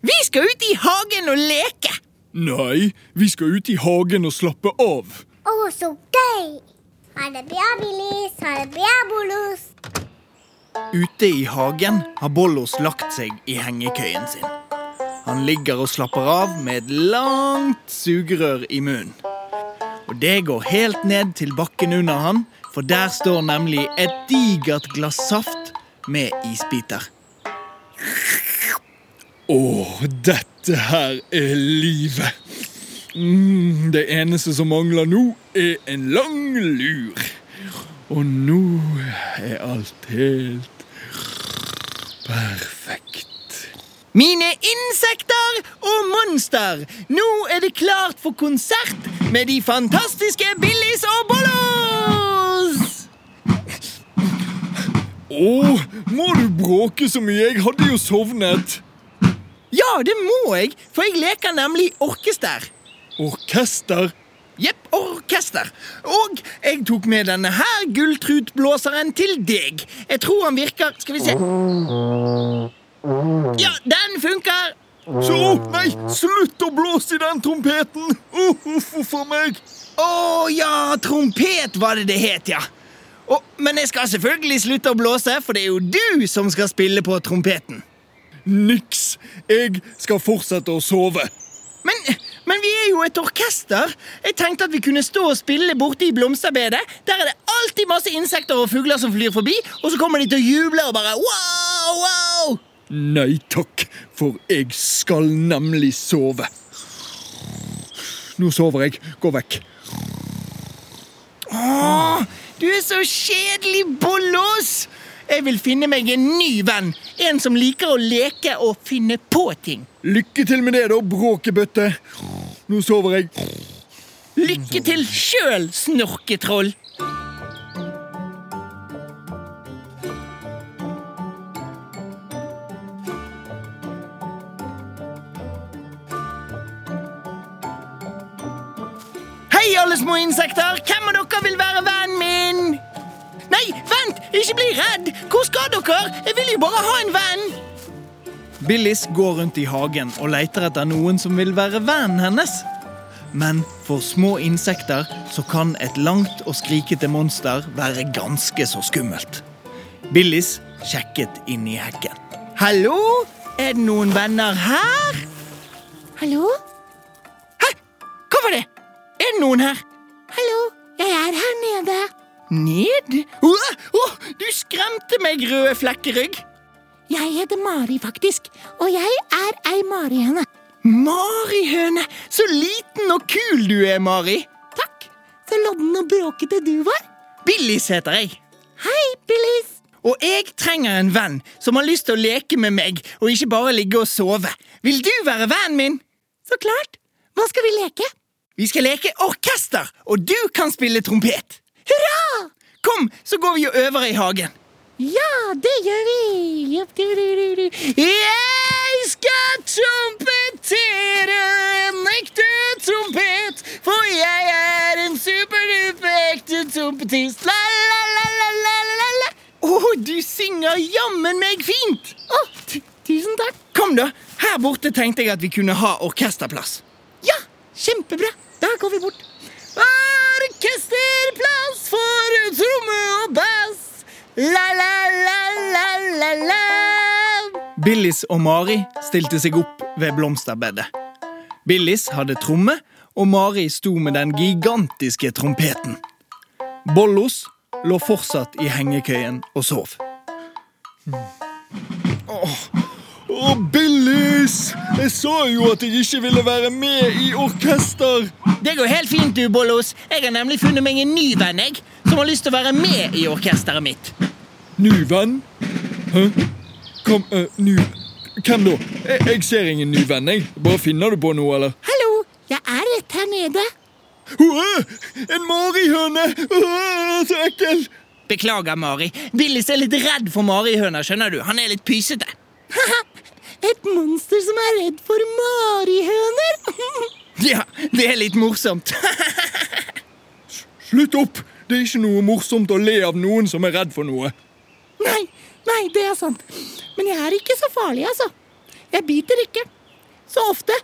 Vi skal ut i hagen og leke! Nei, vi skal ut i hagen og slappe av. Å, så gøy! Ha det bra, Billis. Ha det bra, Bollos. Ute i hagen har Bollos lagt seg i hengekøyen sin. Han ligger og slapper av med et langt sugerør i munnen. Og det går helt ned til bakken under han, for der står nemlig et digert glass saft med isbiter. Å, dette her er livet. Mm, det eneste som mangler nå, er en lang lur. Og nå er alt helt perfekt. Mine insekter og monster! Nå er det klart for konsert med de fantastiske Billis og Bollos! Å, må du bråke så mye? Jeg hadde jo sovnet. Det må jeg, for jeg leker nemlig orkester. Orkester? Jepp, orkester. Og jeg tok med denne her gulltrutblåseren til deg. Jeg tror han virker Skal vi se. Ja, den funker. Så Nei, slutt å blåse i den trompeten! Uff for meg. Å ja, trompet var det det het, ja. Å, men jeg skal selvfølgelig slutte å blåse, for det er jo du som skal spille på trompeten. Niks. Jeg skal fortsette å sove. Men, men vi er jo et orkester. Jeg tenkte at vi kunne stå og spille borte i blomsterbedet. Der er det alltid masse insekter og fugler som flyr forbi, og så kommer de til å juble og bare wow, wow. Nei takk, for jeg skal nemlig sove. Nå sover jeg. Gå vekk. Åh, du er så kjedelig, Bollos! Jeg vil finne meg en ny venn. En som liker å leke og finne på ting. Lykke til med det, da, bråkebøtte. Nå sover jeg. Lykke til sjøl, snorketroll. Hei, alle små insekter! Hvem av dere vil være venn min? Ikke bli redd! Hvor skal dere? Jeg vil jo bare ha en venn! Billis går rundt i hagen og leter etter noen som vil være vennen hennes. Men for små insekter så kan et langt og skrikete monster være ganske så skummelt. Billis sjekket inn i hekken. Hallo? Er det noen venner her? Hallo? Hæ? Hva var det? Er det noen her? Hallo? Jeg er her nede. Ned? Oh, oh, du skremte meg, røde flekkerygg. Jeg heter Mari, faktisk. Og jeg er ei marihøne. Marihøne, så liten og kul du er, Mari. Takk. Så lodden og bråkete du var. Billis heter jeg. Hei, Billis. Og jeg trenger en venn som har lyst til å leke med meg og ikke bare ligge og sove. Vil du være vennen min? Så klart. Hva skal vi leke? Vi skal leke orkester, og du kan spille trompet. Hurra! Kom, så går vi og øver i hagen. Ja, det gjør vi. Jeg skal trompetere en ekte trompet, for jeg er en superduper ekte trompetist. La, la, la, la, la, la, la. Å, du synger jammen meg fint! Å, tusen takk. Kom, da. Her borte tenkte jeg at vi kunne ha orkesterplass. Ja, kjempebra. Da går vi bort. Orkesterplass for tromme og bass. La, la, la, la, la, la. Billis og Mari stilte seg opp ved blomsterbedet. Billis hadde tromme, og Mari sto med den gigantiske trompeten. Bollos lå fortsatt i hengekøyen og sov. Å, Billis! Jeg sa jo at jeg ikke ville være med i orkester. Det går helt fint, du, Bollos. Jeg har nemlig funnet meg en ny venn jeg, som har lyst til å være med i orkesteret mitt. Ny venn? Hæ? Kom, uh, ny Hvem da? Jeg, jeg ser ingen ny venn, jeg. Bare finner du på noe, eller? Hallo, jeg er rett her nede. Uh, en marihøne! Uh, så ekkel! Beklager, Mari. Billis er litt redd for marihøner, skjønner du. Han er litt pysete. Et monster som er redd for marihøner. Ja, det er litt morsomt. Slutt opp! Det er ikke noe morsomt å le av noen som er redd for noe. nei, nei, det er sant. Men jeg er ikke så farlig, altså. Jeg biter ikke. Så ofte.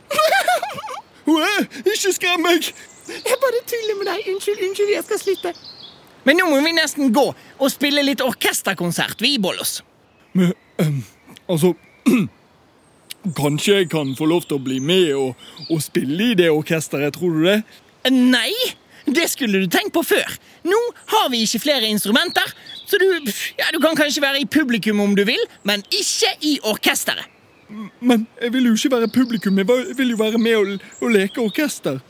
Ikke skrem meg! Jeg bare tuller med deg. Unnskyld, unnskyld, jeg skal slutte. Men nå må vi nesten gå og spille litt orkesterkonsert, vi, Bollos. Men, um, altså Kanskje jeg kan få lov til å bli med og, og spille i det orkesteret, tror du det? Nei, det skulle du tenkt på før. Nå har vi ikke flere instrumenter, så du, ja, du kan kanskje være i publikum om du vil, men ikke i orkesteret. Men jeg vil jo ikke være publikum, jeg vil jo være med og, og leke orkester.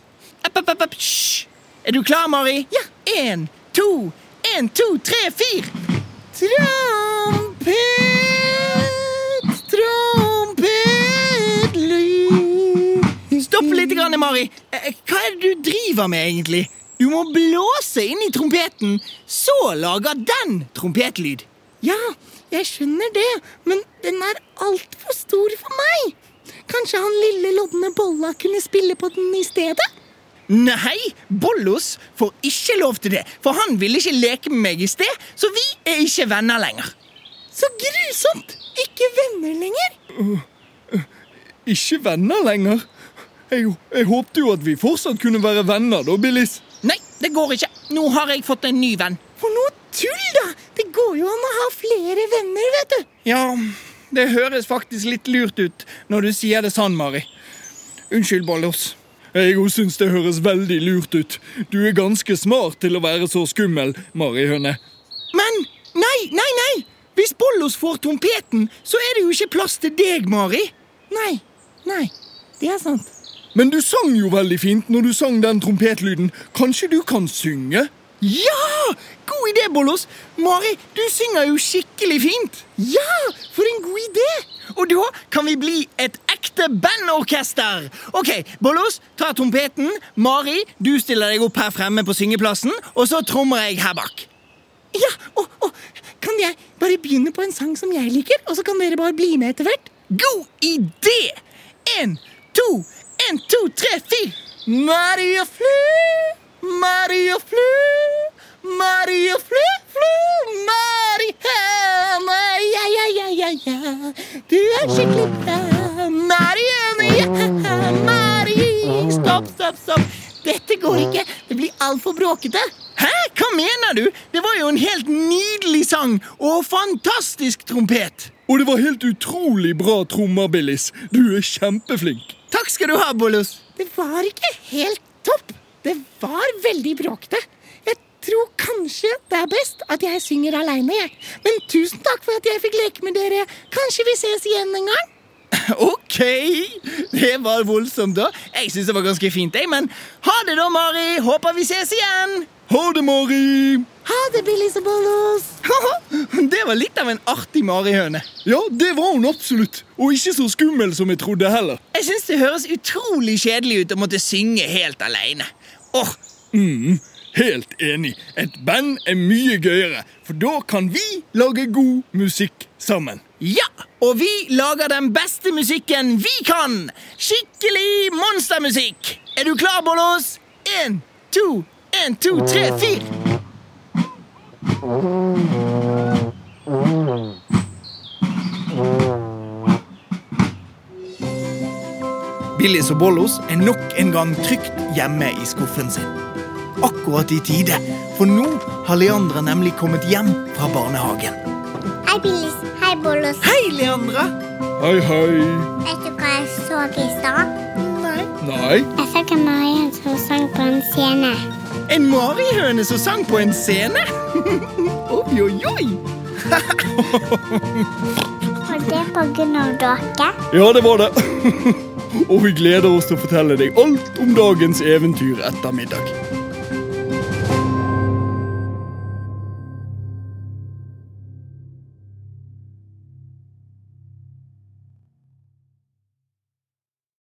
App, app, app. Hysj! Er du klar, Mari? Ja. En, to, en, to, tre, fire. Trompet, Stopp grann, Mari. Eh, Hva er det du driver med, egentlig? Du må blåse inn i trompeten, så lager den trompetlyd. Ja, jeg skjønner det, men den er altfor stor for meg. Kanskje han lille lodne Bolla kunne spille på den i stedet? Nei, Bollos får ikke lov til det, for han ville ikke leke med meg i sted, så vi er ikke venner lenger. Så grusomt! Ikke venner lenger. Ikke venner lenger. Jeg, jeg håpte jo at vi fortsatt kunne være venner, da, Billis. Nei, det går ikke. Nå har jeg fått en ny venn. For noe tull, da! Det går jo an å ha flere venner, vet du. Ja, det høres faktisk litt lurt ut når du sier det sånn, Mari. Unnskyld, Bollos. Jeg òg syns det høres veldig lurt ut. Du er ganske smart til å være så skummel, marihøne. Men nei, nei, nei! Hvis Bollos får trompeten, så er det jo ikke plass til deg, Mari. Nei, nei, det er sant. Men du sang jo veldig fint når du sang den trompetlyden. Kanskje du kan synge? Ja! God idé, Bollos. Mari, du synger jo skikkelig fint. Ja, for en god idé! Og da kan vi bli et ekte bandorkester. Ok, Bollos, ta trompeten. Mari, du stiller deg opp her fremme på syngeplassen, og så trommer jeg her bak. Ja, og, og kan jeg bare begynne på en sang som jeg liker, og så kan dere bare bli med etter hvert? God idé! En, to, en, to, tre, fire. Maria flu, Maria flu, Maria flu, flu, Mari henne. Ja, ja, ja, ja, ja. Du er skikkelig bra. Mari henne, ja, Mari. Stopp, stopp, stopp. Dette går ikke. Det blir altfor bråkete. Hæ? Hva mener du? Det var jo en helt nydelig sang og fantastisk trompet. Og det var helt utrolig bra trommer, Billis. Du er kjempeflink. Takk skal du ha, Bollos. Det var ikke helt topp. Det var veldig bråkete. Jeg tror kanskje det er best at jeg synger aleine, jeg. Men tusen takk for at jeg fikk leke med dere. Kanskje vi ses igjen en gang? Ok, det var voldsomt, da. Jeg syns det var ganske fint, jeg, men ha det, da, Mari. Håper vi ses igjen. Ha det, Mari! Ha det, Billis og Bollos. Det var litt av en artig marihøne. Ja, det var hun absolutt. Og ikke så skummel som jeg trodde heller. Jeg syns det høres utrolig kjedelig ut å måtte synge helt aleine. Åh, Mm, helt enig. Et band er mye gøyere, for da kan vi lage god musikk sammen. ja! Og vi lager den beste musikken vi kan! Skikkelig monstermusikk! Er du klar, Bollås? Én, to, én, to, tre, fire. Billis og Bollos er nok en gang trygt hjemme i skuffen sin. Akkurat i tide, for nå har Leandra nemlig kommet hjem fra barnehagen. Hei, Billis. Hei, Bollos. Hei, Leandra! Hei, hei. Vet du hva jeg så i stad? Nei. Nei. Jeg så en marihøne som sang på en scene. En marihøne som sang på en scene? oi, oi, oi! Var det på grunn av dere. Ja, det var det. Og vi gleder oss til å fortelle deg alt om dagens eventyr etter middag.